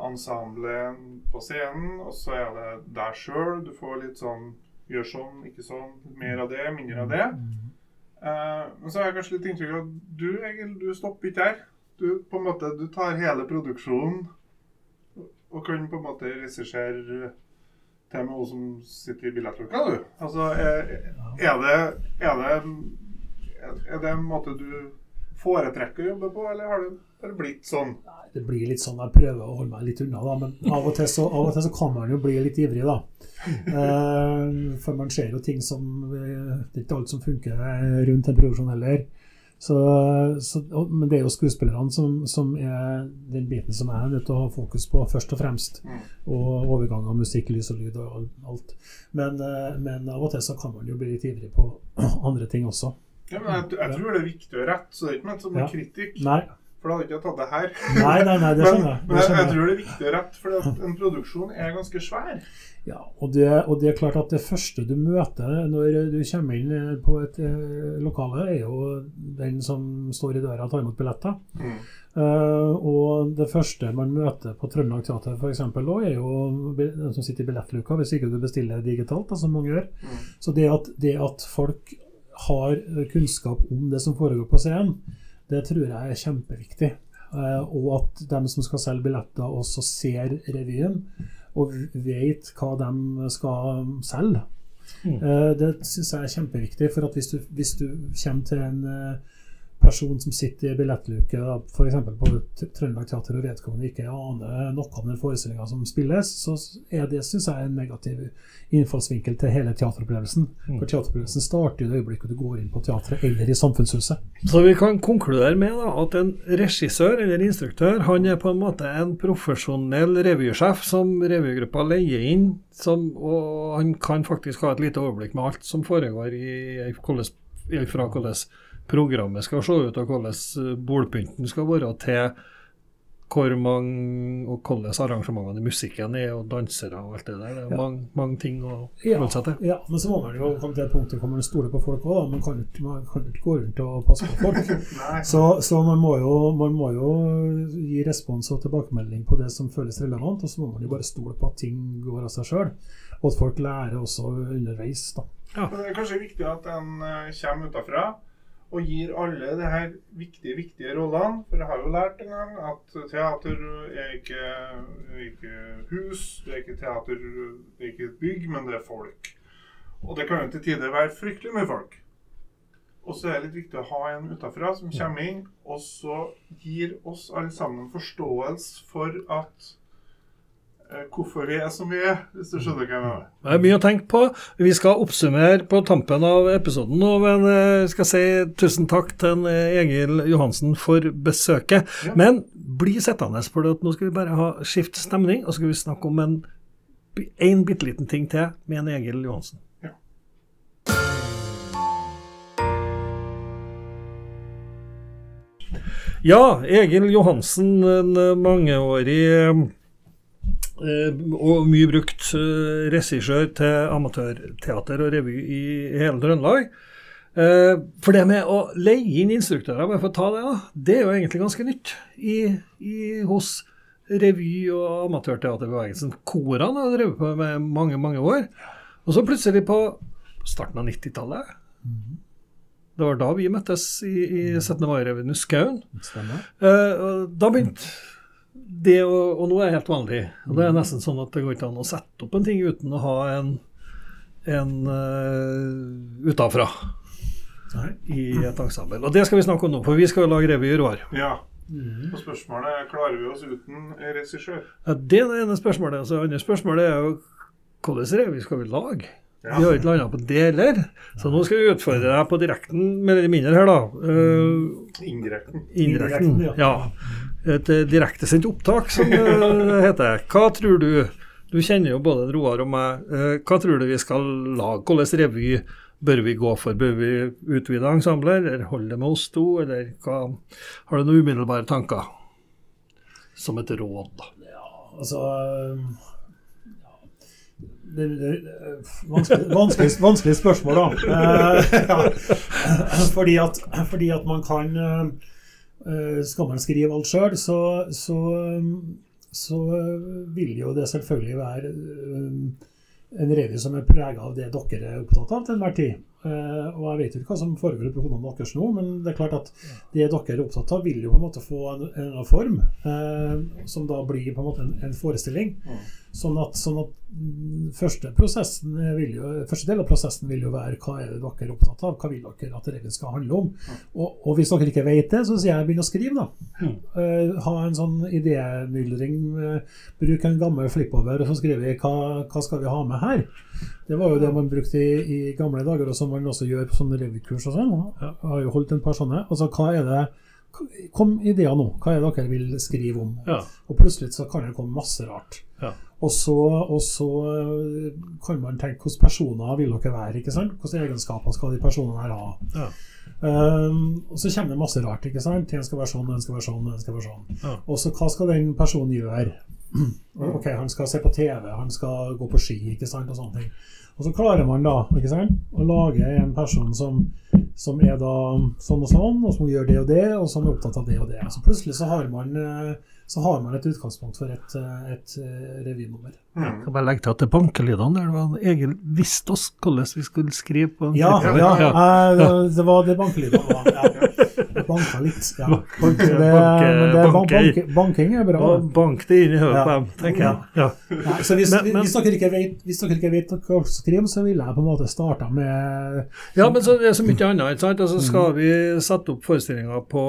ensemblet på scenen, og så er det deg sjøl. Du får litt sånn Gjør sånn, ikke sånn. Mer av det, mindre av det. Eh, men så har jeg kanskje litt inntrykk av at du, Egil, du stopper ikke her. Du på en måte, du tar hele produksjonen og kan på en måte regissere til med hun som sitter i billettluka, du. Altså, er, er, det, er, det, er det en måte du foretrekker å jobbe på, eller har det bare blitt sånn? Nei, Det blir litt sånn, Jeg prøver å holde meg litt unna, da, men av og til så, og til så kan man jo bli litt ivrig. da. Eh, for man ser jo ting som eh, Det er ikke alt som funker rundt en produksjon heller. Så, så, men det er jo skuespillerne som, som er den biten som jeg er nødt til å ha fokus på, først og fremst. Mm. Og overgang av musikk, lys og lyd og alt. Men, eh, men av og til så kan man jo bli litt ivrig på (clears throat) andre ting også. Ja, men jeg, jeg tror det er viktig å rette, så det er ikke ment som Ja. kritikk. Nei, For da hadde jeg ikke tatt det her. nei, nei, nei det Men, skjønner jeg. men Det skjønner jeg jeg. tror det er viktig å rette, for en produksjon er ganske svær. Ja, og det, og det er klart at det første du møter når du kommer inn på et eh, lokale, er jo den som står i døra og tar imot billetter. Mm. Uh, og det første man møter på Trøndelag Teater f.eks., er jo den som sitter i billettluka, hvis ikke du bestiller digitalt, da, som mange gjør. Mm. Så det at, det at folk har kunnskap om det som foregår på scenen, det tror jeg er kjempeviktig. Eh, og at dem som skal selge billetter, også ser revyen og vet hva de skal selge. Mm. Eh, det syns jeg er kjempeviktig. For at hvis du, hvis du kommer til en eh, person som sitter i billettluke, f.eks. på Trøndelag Teater, og vedkommende ikke aner noe om den forestillinga som spilles, så er det synes jeg, en negativ innfallsvinkel til hele teateropplevelsen. Mm. For teateropplevelsen starter i det øyeblikket du går inn på teatret eller i Samfunnshuset. Så vi kan konkludere med da, at en regissør eller instruktør han er på en måte en profesjonell revysjef som revygruppa leier inn, som, og han kan faktisk ha et lite overblikk med alt som foregår i, i hvordan, fra hvordan programmet skal se ut, og hvordan eh, bordpynten skal være, til hvor mange og hvordan arrangementene i musikken er, og dansere og alt det der. Det er Ja. mange, mange ting å Ja, forholde seg til. ja, men så må man jo komme til et punkt hvor man stoler på folk òg. Man kan ikke- man kan ikke gå rundt og passe på folk. (laughs) Så, så man, må jo, man må jo gi respons og tilbakemelding på det som føles relevant, og så må man jo bare stole på at ting går av seg sjøl. Og at folk lærer også underveis. da. Men det er kanskje viktig at en eh, kommer utenfra og gir alle de her viktige, viktige rollene. For jeg har jo lært en gang at teater er ikke, er ikke hus, det er ikke teater, det er ikke et bygg, men det er folk. Og det kan jo til tider være fryktelig mye folk. Og så er det litt viktig å ha en utafra som kommer inn, og så gir oss alle sammen forståelse for at hvorfor vi er som vi er, hvis du skjønner hva jeg mener. Det er mye å tenke på. Vi skal oppsummere på tampen av episoden nå, men jeg skal si tusen takk til eh, Egil Johansen for besøket. Ja. Men bli sittende, for nå skal vi bare ha skift stemning, og så skal vi snakke om en en bitte liten ting til med en Egil Johansen. Ja. Ja, Egil Johansen, en eh, mangeårig eh, og mye brukt eh, regissør til amatørteater og revy i hele Trøndelag. Eh, For det med å leie inn instruktører, bare for å ta det, da, det er jo egentlig ganske nytt i, i, hos revy- og amatørteaterbevegelsen. Korene har drevet på med mange, mange år. Og så plutselig på starten av 90-tallet Det var da vi møttes i, i 17. mai-revyen i Skaun. Eh, da begynte det å Og nå er det helt vanlig. Og det er nesten sånn at det går ikke an å sette opp en ting uten å ha en, en uh, utafra i et ensemble. Og det skal vi snakke om nå, for vi skal jo lage revy i Roar. Ja. Og spørsmålet er klarer vi oss uten regissør. Ja, det er det ene spørsmålet. Altså, det andre spørsmålet er jo hvordan revy skal vi lage? Ja. Vi har ikke landa på det heller. Så nå skal vi utfordre deg på direkten, mer eller mindre her, da. Uh, Indirekten. Indirekten, Indirekten, ja. ja. Et uh, direktesendt opptak, som det (laughs) heter. Hva tror du Du kjenner jo både Roar og meg. Uh, hva tror du vi skal lage? Hvilken revy bør vi gå for? Bør vi utvide ensemblet, eller holde det med oss to, eller hva? Har du noen umiddelbare tanker? Som et råd, da. Altså um, ja. det, det, det, vanskelig, vanskelig, vanskelig spørsmål, da. Eh, (laughs) ja. fordi, at, fordi at man kan eh, Skal man skrive alt sjøl, så, så, så vil jo det selvfølgelig være um, en revy som er prega av det dere er opptatt av til enhver tid. Eh, og jeg vet jo ikke hva som foregår på hodene deres nå, men det er klart at det dere er opptatt av, vil jo på en måte få en, en form, eh, som da blir på en måte en, en forestilling. Mm. Sånn at, sånn at mm, første, jo, første del av prosessen vil jo være hva er det dere er opptatt av, hva vil dere at revyen skal handle om. Og, og hvis dere ikke vet det, så sier jeg begynn å skrive, da. Eh, ha en sånn idémyldring. Uh, bruk en gammel flippover, og så skriver vi hva, hva skal vi ha med her. Det var jo det man brukte i, i gamle dager, og som man også gjør på sånne revykurs og sånn. Jeg har jo holdt en par sånne. Altså, hva er det Kom ideer nå. Hva er det dere vil skrive om? Ja. Og plutselig så kan det komme masse rart. Ja. Og så, og så øh, kan man tenke hvilke personer vil dere være? ikke sant? Hvilke egenskaper skal de personene her ha? Ja. Um, og så kommer det masse rart. ikke sant? Den skal være sånn, den skal være sånn, den skal være sånn. Ja. Og så hva skal den personen gjøre? (clears throat) Ok, Han skal se på TV, han skal gå på ski, ikke sant, og sånne ting. Og så klarer man da ikke sant, å lage en person som, som er da sånn og sånn, og som gjør det og det, og som er opptatt av det og det. Så plutselig så har man, eh, så har man et utgangspunkt for et, eh, et eh, revynummer. Mm. Jeg kan bare legge til at det bankelydene der var Egil visste oss hvordan vi skulle skrive på en Ja, (laughs) ja, ja, ja. det- det var det bankelydene. Ja. (laughs) Banka litt. Ja. Banke- Det, banke- det, ban- banke- banke, banking er bra. Bank det inn i hodet på dem, tenker jeg. Ja. Nei, så hvis, Men- men- hvis, dere ikke vet, hvis dere ikke vet hva dere skriver, så ville jeg på en måte starta med Ja, men så det er så mye annet. ikke sant? Altså skal vi sette opp forestillinger på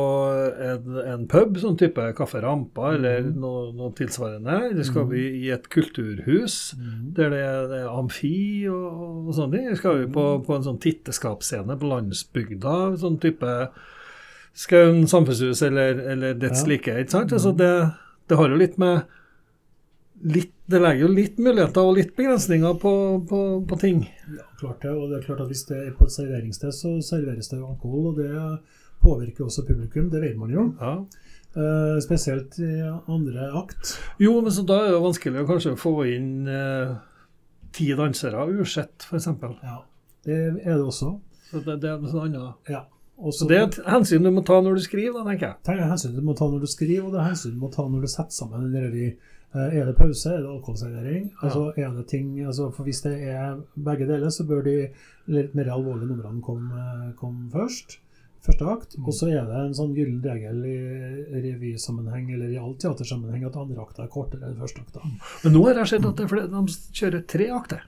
en, en pub, sånn type Kaffe Rampa eller noe, noe tilsvarende? Eller skal vi i et kulturhus der det er, det er amfi og, og sånne ting? Skal vi på, på en sånn titteskapsscene på landsbygda? Sånn type Skaun samfunnshus eller, eller dets Ja. like. ikke sant? Altså det, det har jo litt med litt, Det legger jo litt muligheter og litt begrensninger på, på, på ting. Ja, klart det. Og det er klart at hvis det er på et serveringssted, så serveres det jo alkohol. Og det påvirker også publikum, det vet man jo. Ja. Eh, spesielt i andre akt. Jo, men så da er det vanskelig å kanskje få inn eh, ti dansere usett, f.eks. Ja, det er det også. Så det, det er noe annet. Ja. Og Så det er et hensyn du må ta når du skriver, da, tenker jeg. Det er hensyn du må ta når du skriver, og det er hensyn du må ta når du setter sammen en revy. Eh, Er det pause, er det alkoholservering? Altså, er det ting, altså, for Hvis det er begge deler, så bør de litt mer alvorlige numrene komme komme først. Første akt. Og så er det en sånn gyllen regel i revysammenheng eller i all teatersammenheng at andre akter er kortere enn første akter. Men nå har jeg sett at det er flere, de kjører tre akter.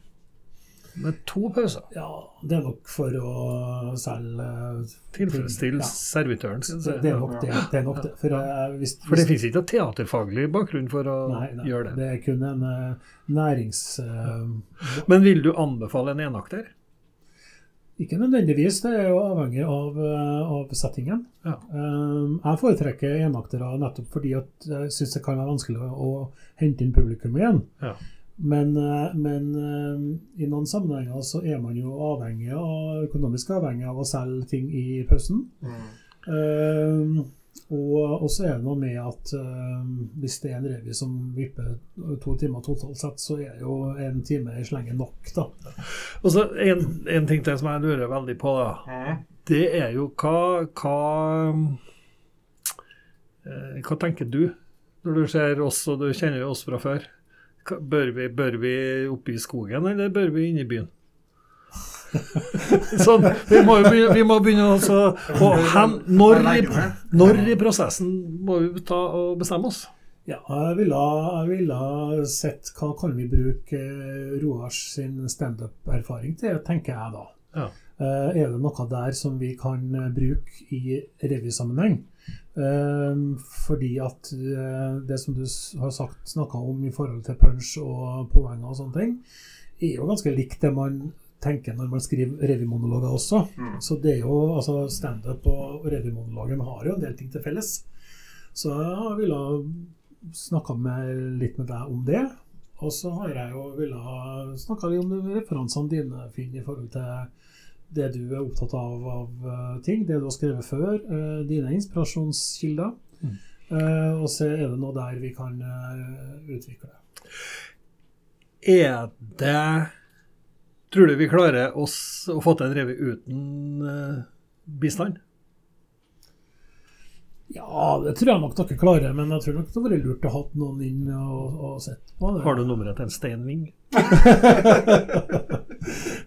Med to pauser. Ja, det er nok for å selge Tilfredsstille Ja. servitøren, jeg. Det er nok det. det, er nok det. For, eh, hvis, For det finnes ikke teaterfaglig bakgrunn for å Nei, nei, gjøre det. det er kun en uh, nærings... Uh, Men vil du anbefale en enakter? Ikke nødvendigvis, det er jo avhengig av, eh, av settingen. Ja. Um, jeg foretrekker enaktere nettopp fordi at jeg syns det kan være vanskelig å hente inn publikum igjen. Ja. Men, eh, men eh, i noen sammenhenger så er man jo avhengig av, økonomisk avhengig av å selge ting i pausen. Mm. og, og så er det noe med at uh, hvis det er en revy som vipper to timer totalt sett, så er jo en time i slengen nok, da. Og så en, en ting til som jeg lurer veldig på, da. Mm. Det er jo hva Hva, eh, hva tenker du når du ser oss, og du kjenner jo oss fra før? Bør, vi, bør vi oppe i skogen, eller bør vi inn i byen? (laughs) sånn, vi må jo begynne, vi må begynne også, og hen, når, i, når i prosessen må vi ta og bestemme oss? Ja, jeg ville, jeg ville sett hva kan vi bruke eh, Roars sin standup-erfaring til, tenker jeg da. Ja. Eh, er det noe der som vi kan eh, bruke i revysammenheng? Eh, fordi at eh, det som du har sagt, snakka om i forhold til punch og poenger og sånne ting, er jo ganske likt det man tenker når man skriver revymonologer også. Mm. Så det er jo, altså Standup og revymonologen har jo en del ting til felles. Så jeg ville snakka litt med deg om det. Og så har jeg jo villet snakke litt om referansene dine, Finn, i forhold til det du er opptatt av av eh, ting, det du har skrevet før, eh, dine inspirasjonskilder. Mm. Eh, og så er det noe der vi kan utvikle. Er det Tror du vi klarer oss å få til en revy uten bistand? Ja, det tror jeg nok dere klarer, men jeg tror nok det hadde vært lurt å ha noen inn og, og sett på det. Har du nummeret til en Stein Wing? (laughs)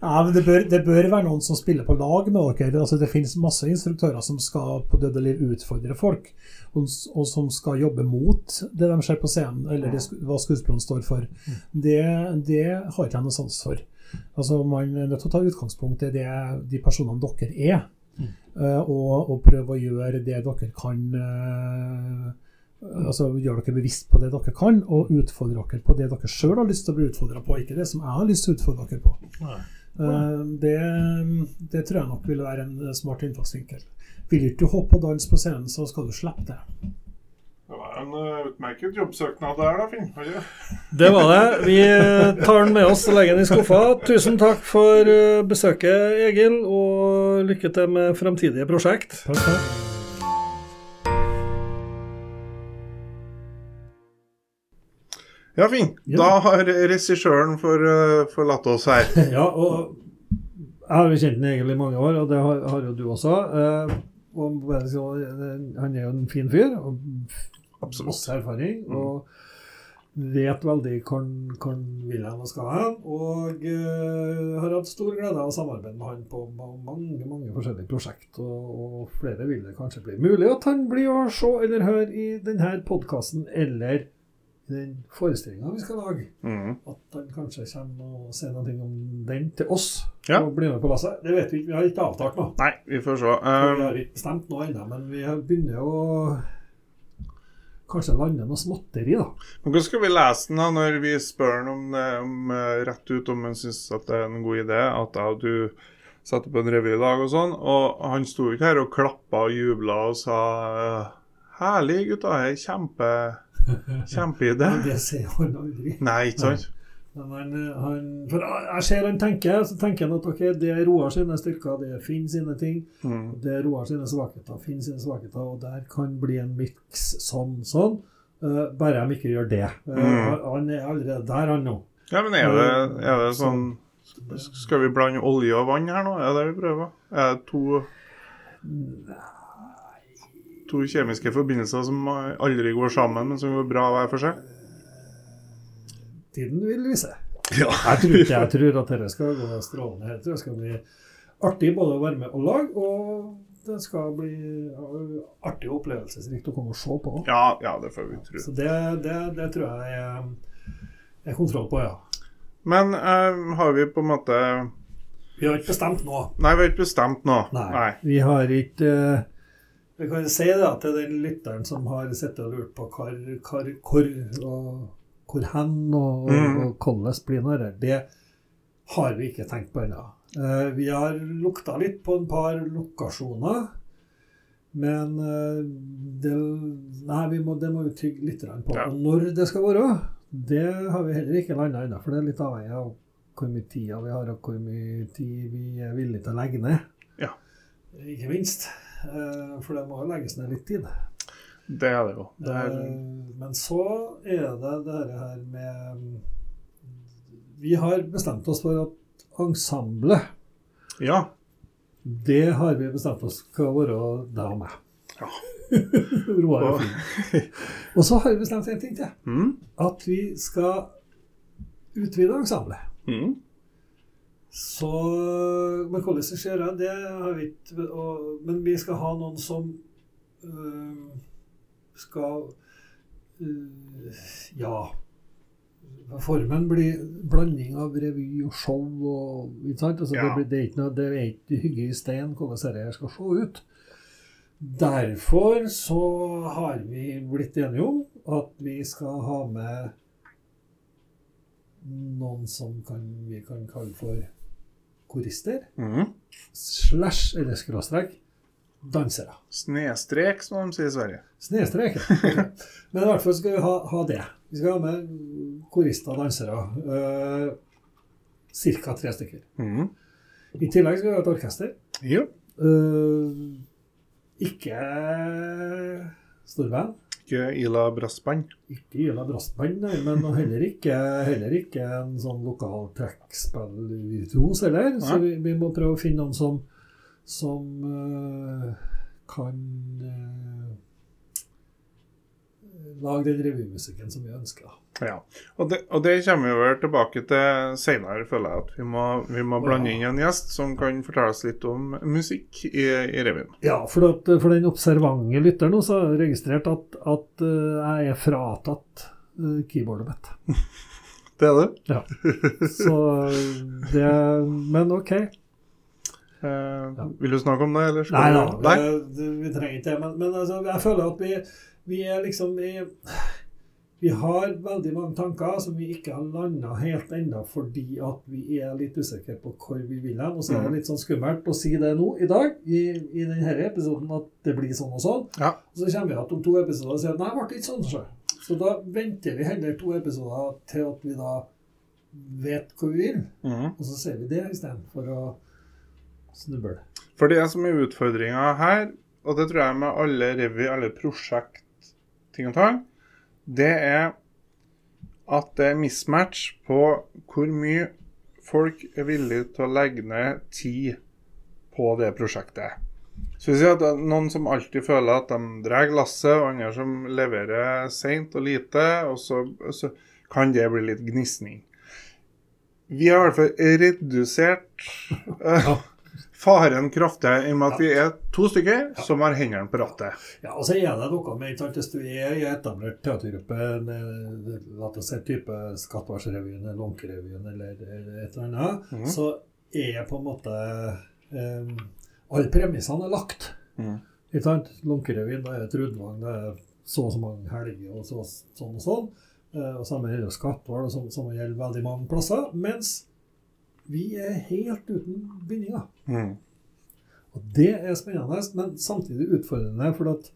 Ja, men det bør, det bør være noen som spiller på lag med dere. Altså, det finnes masse instruktører som skal på død liv utfordre folk, og, og som skal jobbe mot det de ser på scenen, eller det, hva skuespillerne står for. Det, det har ikke jeg noe sans for. Altså, Man er nødt til å ta utgangspunkt i det de personene dere er, eh, og, og prøve å gjøre det dere kan eh, Altså Gjør dere bevisst på det dere kan, og utfordre dere på det dere sjøl har lyst til å bli utfordra på, ikke det som jeg har lyst til å utfordre dere på. Nei. Eh, Det, det tror jeg nok vil være en eh, smart innfallsvinkel. Vil ikke du hoppe og danse på scenen, så skal du slippe det. Det var en uh, utmerket jobbsøknad der, da, Finn. Var det var det. Vi eh, tar den med oss og legger den i skuffa. Tusen takk for eh, besøket, Egil, og lykke til med fremtidige prosjekt. Takk, takk. Ja, fint. Da har regissøren for, uh, forlatt oss her. (laughs) Ja, og jeg har jo kjent den egentlig i mange år, og det har, har jo du også. Eh, og eh, han er jo en fin fyr, og masse erfaring. Og vet veldig hvor han- hvor han skal hen. Og uh, har hatt stor glede av å samarbeide med han på mange mange forskjellige prosjekt. Og, og flere vil det kanskje bli mulig at han blir å se eller høre i denne podkasten eller i den forestillinga vi skal lage. mm. At han kanskje kommer og sier noe om den til oss. Ja. Og blir med på lasset. Det vet vi ikke. Vi har ikke avtalt noe. Nei, vi får se. Um, Vi har ikke bestemt noe ennå, men vi har- begynner å kanskje lande noe småtteri, da. men hvordan skal vi lese den da, når vi spør han om, det, om eh, rett ut om han syns det er en god idé at jeg og du setter på en revy i lag og sånn? Og han sto ikke her og klappa og jubla og sa Herlig, gutta. Kjempe, kjempeidé. (laughs) Det sier han aldri. Nei, ikke sant? Men han, han, for jeg ser han tenker, så tenker han at ok, det er Roar sine styrker, det er Finn sine ting. Mm. Det er Roar sine svakheter, Finn sine svakheter, og der kan bli en miks sånn, sånn. Uh, bare de ikke gjør det. Uh, Mm. Han er allerede der, han nå. Ja, men er det, er det sånn Skal vi blande olje og vann her nå? Er det det vi prøver? Er det to To kjemiske forbindelser som aldri går sammen, men som går bra hver for seg? Tiden vil vise. Ja. Jeg tror ikke jeg tror at dette skal gå strålende. Jeg tror det skal bli artig både å være med og lage, og det skal bli artig og opplevelsesrikt å komme og se på. Ja, ja, det får vi tro. Så det, det, det tror jeg er, kontroll på, ja. Men uh, har vi på en måte Vi har ikke bestemt nå. Nei, vi har ikke bestemt nå. Nei. Vi har ikke eh, Vi kan jo si det at til den lytteren som har sittet og lurt på hvor, hvor, hvor, og, hvor hen og, Mm. og hvordan blir det det har vi ikke tenkt på ennå. Uh, vi har lukta litt på en par lokasjoner. Men uh, det, nei, vi må, det må vi tygge litt på. Ja. Og når det skal være, Det har vi heller ikke landa ennå, for det er litt avhengig av hvor mye tid vi har, og hvor mye tid vi er villige til å legge ned. Ja. Ikke minst. Eh, For det må jo legges ned litt tid. Det er det jo. Det er, Eh, Men så er det det her med Vi har bestemt oss for at ensemblet, ja. det har vi bestemt oss skal være deg og meg. Ja. (laughs) Roar og Og- Finn. Og så har vi bestemt en ting til. Mm. At vi skal utvide ensemblet. Mm. Så Men hvordan det skjer, det, har vi ikke Men vi skal ha noen som øh, skal øh, Ja. Formen blir blanding av revy og show og ikke sant? Altså, Ja. det, blir, det er ikke noe, det er ikke hygge i stein hvordan dette skal se ut. Derfor så har vi blitt enige om at vi skal ha med noen som kan, vi kan kalle for korister, Mm. slash eller skråstrek dansere. Snestrek, som de sier i Sverige. Snestrek. (laughs) Men i hvert fall skal vi ha, ha det. Vi skal ha med korister og dansere. Uh, Ca. tre stykker. Mm. I tillegg skal vi ha et orkester. Jo. Uh, ikke storband. Ikke Ila Brassband. Ikke Ila Brassband, nei, men heller ikke, heller ikke en sånn lokal trekkspillvirtuos heller. Så vi, vi må prøve å finne noen som, som uh, kan eh, lage den revymusikken som vi ønsker. Ja. Og det, og det kommer vi vel tilbake til senere, føler jeg. At vi må, vi må blande inn en gjest som kan fortelle oss litt om musikk i, i revyen. Ja, for, at, for den observante lytteren så har jeg registrert at, at eh, jeg er fratatt eh, keyboardet mitt. (laughs) Det er det. Ja. Så det Men OK. Eh, Vil du snakke om det, eller skal Nei da, vi trenger ikke det. Men, men altså, jeg føler at vi, vi er liksom vi, vi har veldig mange tanker som vi ikke har landa helt ennå fordi at vi er litt usikre på hvor vi vil hen. Og så er det litt sånn skummelt å si det nå i dag, i, i denne episoden, at det blir sånn og sånn. Ja. Og så kommer vi igjen om to episoder og sier at nei, det ble ikke sånn. Så. så da venter vi heller to episoder til at vi da vet hvor vi vil, mm. og så ser vi det istedenfor å snuble. For det som er utfordringa her, og det tror jeg med alle revy, alle prosjekt, ting og tang, det er at det er mismatch på hvor mye folk er villige til å legge ned tid på det prosjektet. Så vi sier at det er noen som alltid føler at de drar lasset, og andre som leverer seint og lite, og så, så kan det bli litt gnisning. Vi har i hvert fall redusert (laughs) faren kraftig i og med at vi er to stykker som har hendene på rattet. Ja, og så er det noe med sant, Hvis du er i etablert teatergruppe, la oss si type Skattvarsrevyen eller Lånkerevyen eller et eller annet, mm. så er på en måte um, Alle premissene er lagt. Mm. Ikke sant? Lånkerevyen, da er det Trudvang, det er så og så mange helger og så, sånn og sånn. Eh, og samme gjelder Skatval, og sånn som gjelder veldig mange plasser. Mens vi er helt uten bindinger. Mm. Og det er spennende, men samtidig utfordrende. For at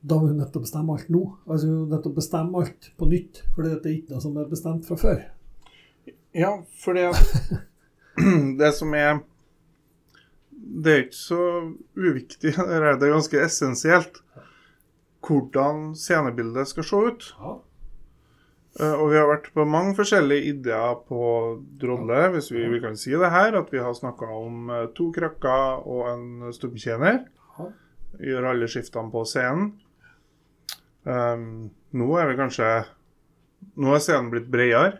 da må vi nødt til å bestemme alt nå. Altså vi er nødt til å bestemme alt på nytt. For det er ikke noe som er bestemt fra før. Ja, for det, (clears throat) det som er Det er ikke så uviktig, det er ganske essensielt hvordan scenebildet skal se ut. Ja. Eh, Og vi har vært på mange forskjellige ideer på Drodle, hvis vi, vi kan si det her. At vi har snakka om eh, to krakker og en stubbetjener. Gjør alle skiftene på scenen. Um, nå er vi kanskje Nå er scenen blitt bredere.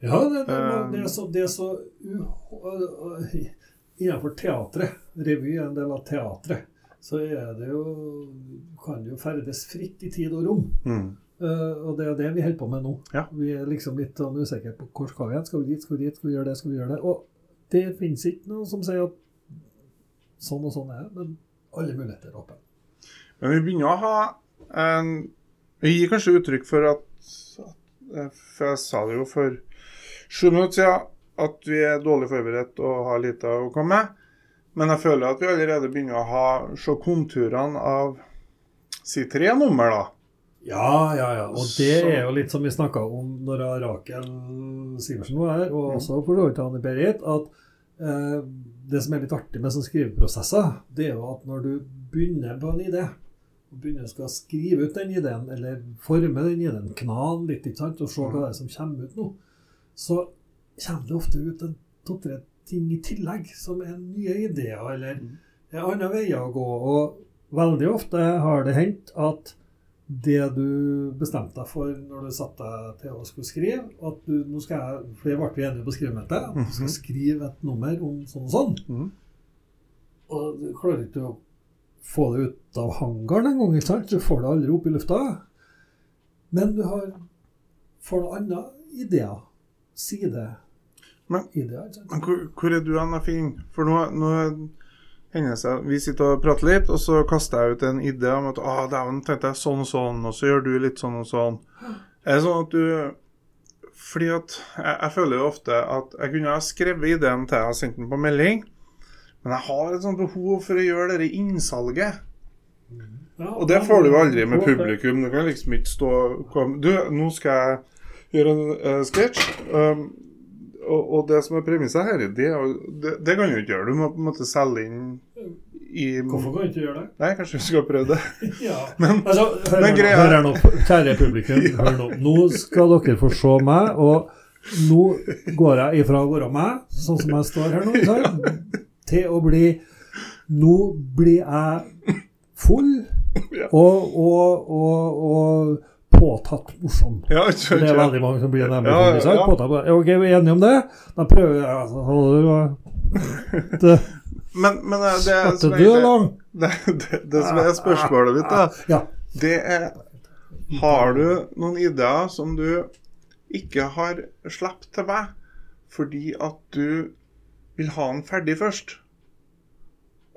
Ja, det, det, det er så, det er så u, Innenfor teatret, revy er en del av teatret, så er det jo kan det jo ferdes fritt i tid og rom. Mm. Eh, og det er det vi holder på med nå. Ja. Vi er liksom litt sånn usikre på hvor skal vi hen. Skal vi dit, skal vi dit, skal vi gjøre det, skal vi gjøre det. Og det finnes ikke noe som sier at sånn og sånn er det, men alle muligheter er åpne. Men vi begynner å ha en Vi gir kanskje uttrykk for at at- For jeg sa det jo for sju minutter siden at vi er dårlig forberedt og har lite å komme med. Men jeg føler at vi allerede begynner å ha se konturene av si tre nummer, da. Ja, ja, ja. Og det er jo litt som vi snakka om når Rakel Sivertsen var her, og også for så vidt Anne Berit, at eh, det som er litt artig med sånne skriveprosesser, det er jo at når du begynner på en idé, og begynner å skal skrive ut den ideen, eller forme den ideen, kna den litt, ikke sant, og se hva det er som kommer ut nå, så kommer det ofte ut en to-tre ting i tillegg som er nye ideer, eller er andre veier å gå. Og veldig ofte har det hendt at det du bestemte deg for når du satte deg til å skulle skrive at du, nå skal jeg, For det ble vi enige på skrivemøtet. At du skal Mhm. skrive et nummer om sånn og sånn. Mm. Og du klarer ikke å få det ut av hangaren engang. Du får det aldri opp i lufta. Men du har, får noen andre ideer. Sideideer. Men- Men hvor, hvor er du hen, Finn? For nå, nå seg Vi sitter og prater litt, og så kaster jeg ut en idé om at ah, dæven, tenkte jeg sånn og sånn, og så gjør du litt sånn og sånn. Er det sånn at du Fordi at jeg, jeg føler jo ofte at jeg kunne ha skrevet ideen til jeg har sendt den på melding, men jeg har et sånt behov for å gjøre det innsalget. Ja, Og det får du jo aldri med publikum. Du kan liksom ikke stå Du, nå skal jeg gjøre en uh, sketsj. Um, og, og det som er premisset her, det, det, det kan du ikke gjøre. Du må på en måte selge inn i Hvorfor kan du ikke gjøre det? Nei, kanskje vi skal prøve det. (laughs) Ja. Men- altså, hør, men greia- hør her nå, kjære publikum. (laughs) Hør nå. Nå skal dere få se meg, og nå går jeg ifra å være meg, sånn som jeg står her nå, så, til å bli Nå blir jeg full (laughs) Ja. og, og, og, og påtatt morsom. Ja, kjør, Det er veldig mange som blir nærmere Ja, ja, ikke ja. Påtatt, ok, vi er enige om det? Da prøver jeg altså, (laughs) det, Men, men eh, det, At som er, det, det, (laughs) det, det som er spørsmålet mitt, da, Ja. det er Har du noen ideer som du ikke har sluppet til meg fordi at du vil ha den ferdig først?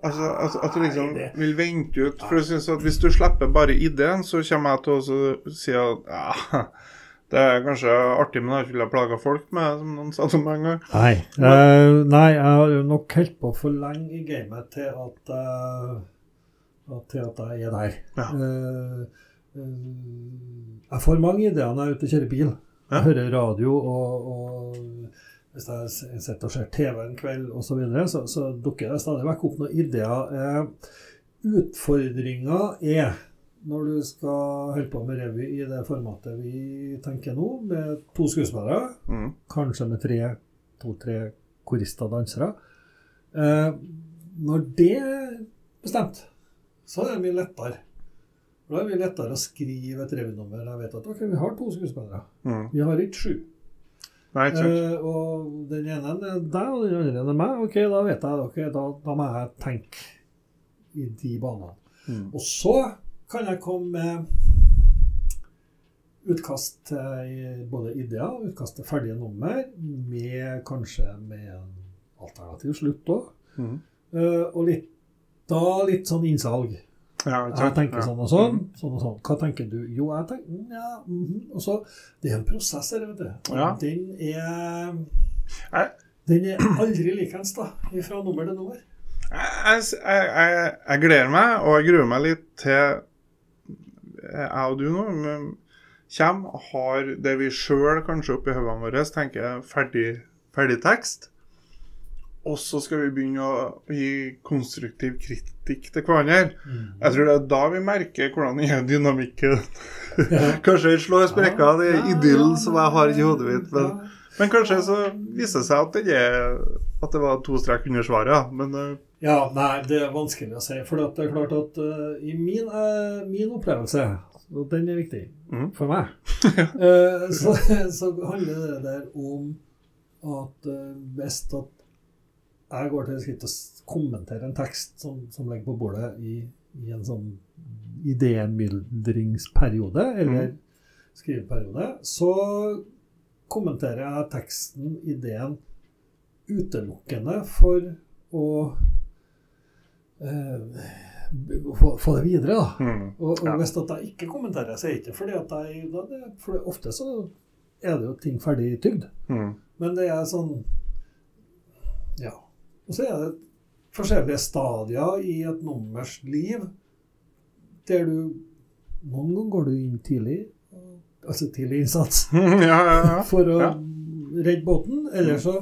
Altså, altså At du liksom vil vente ut For jeg synes at hvis du slipper bare ideen, så kommer jeg til å si at ja, (laughs) det er kanskje artig, men jeg har ikke villet plage folk med, som noen sa det meg en gang. Nei. eh, nei, jeg har jo nok holdt på for lenge i gamet til at, uh, til at jeg er der. Ja. Uh, uh, jeg får mange ideer når jeg er ute og kjører bil. Ja. Jeg hører radio, og, og hvis jeg sitter og ser TV en kveld osv., så, videre, så så dukker det stadig vekk opp noen ideer. Eh, Utfordringa er når du skal holde på med revy i det formatet vi tenker nå, med to skuespillere Mm. kanskje med tre, to-tre korister og dansere. Eh, når det er bestemt, så er det mye lettere. Da er det mye lettere å skrive et revynummer. Jeg vet at ok, vi har to skuespillere. Mm. Vi har ikke sju. Nei, uh. Og den ene er deg, og den andre er meg. Ok, da vet jeg okay, da, da må jeg tenke i de banene. Mm. Og så kan jeg komme med utkast til både ideer, utkast til ferdige nummer, med kanskje med en alternativ slutt òg. Mm. og litt, da litt sånn innsalg. Ja, Jeg tenker sånn og sånn. sånn og sånn. Hva tenker du? Jo, jeg tenker mm, ja, mhm. Og så, Det er en prosess her, vet du. Ja. Den er Den er aldri likens, da. Fra nummer til nummer. Jeg, jeg, jeg, jeg gleder meg, og jeg gruer meg litt til jeg og du nå kommer og har det vi sjøl kanskje oppi hodene våre tenker ferdig, ferdig tekst. Og så skal vi begynne å gi konstruktiv kritikk til hverandre. Jeg tror det er da vi merker hvordan er dynamikken (laughs) Kanskje vi slår sprekker av det idyllen som jeg har i hodet mitt. Men, Ja. men kanskje så viser det seg at det, er, at det var to strek under svaret. ja. Men eh, Ja, nei, det er vanskelig å si. For det er klart at uh, i min, uh, min opplevelse, og den er viktig mm. for meg, (laughs) eh, så, så handler det der om at uh, hvis at jeg går til det skritt å kommentere en tekst som, som ligger på bordet i, i en sånn idémyldringsperiode, eller skriveperiode, så kommenterer jeg teksten, ideen, utelukkende for å eh, få, få det videre, da. mm. Og, og Ja. hvis at jeg ikke kommenterer, så er det ikke fordi at jeg da det, For ofte så er det jo ting ferdig tygd. Mm. Men det er sånn Ja. Og så er det forskjellige stadier i et nummers liv der du Noen ganger går du inn tidlig, altså tidlig innsats, (laughs) ja, ja, ja. for å redde båten. Eller så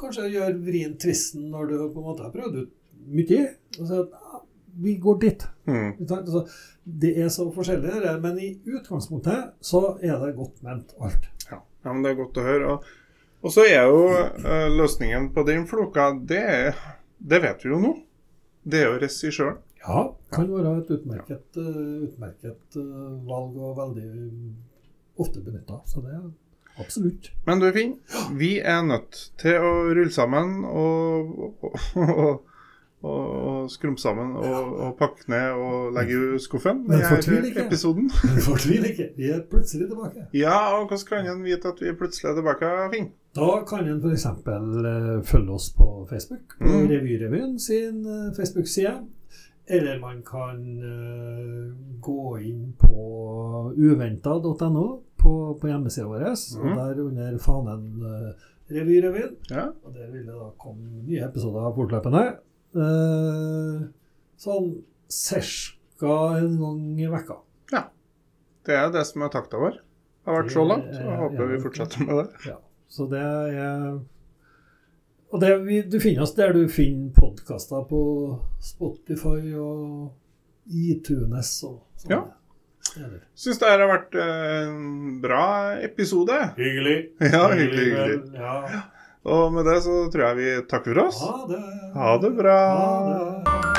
kanskje gjør vrien tvisten når du på en måte har prøvd ut mye. Og så «Ah, vi går dit. Mm. Altså, det er så forskjellig, men i utgangspunktet så er det godt ment, alt. Ja. ja, men det er godt å høre. Og, og så er jo eh, løsningen på den floka, det, er- det vet vi jo nå. Det er jo regissøren. Ja, kan være et utmerket, eh, utmerket eh, valg og veldig ofte benytta. Så det er absolutt. Men du Finn, vi er nødt til å rulle sammen og, og, og, og, og skrumpe sammen og, og pakke ned og legge i skuffen. Men fortvil ikke. episoden. (laughs) Fortvil ikke, vi er plutselig tilbake. Ja, og hvordan kan en vite at vi plutselig er tilbake, Finn? Da kan en f.eks. Uh, følge oss på Facebook, på Mm. Revyrevyen sin eh, Facebook-side. Eller man kan eh, gå inn på uventa.no på, på hjemmesida vår, Mm. og der under fanen Revyrevyen. Ja, Og der vil det da komme nye episoder fortløpende. Eh, sånn ca. en gang i vekka. Det er det som er takta vår. Det har vært så langt, og jeg håper vi fortsetter med det. Ja, så det er Og det, vi, du finner oss der du finner podkaster på Spotify og iTunes og sånn. Ja. Syns det her har vært en bra episode. Hyggelig. Ja, hyggelig, hyggelig. Ja. Og med det så tror jeg vi takker for oss. Ha det. Ha det bra. Ha det.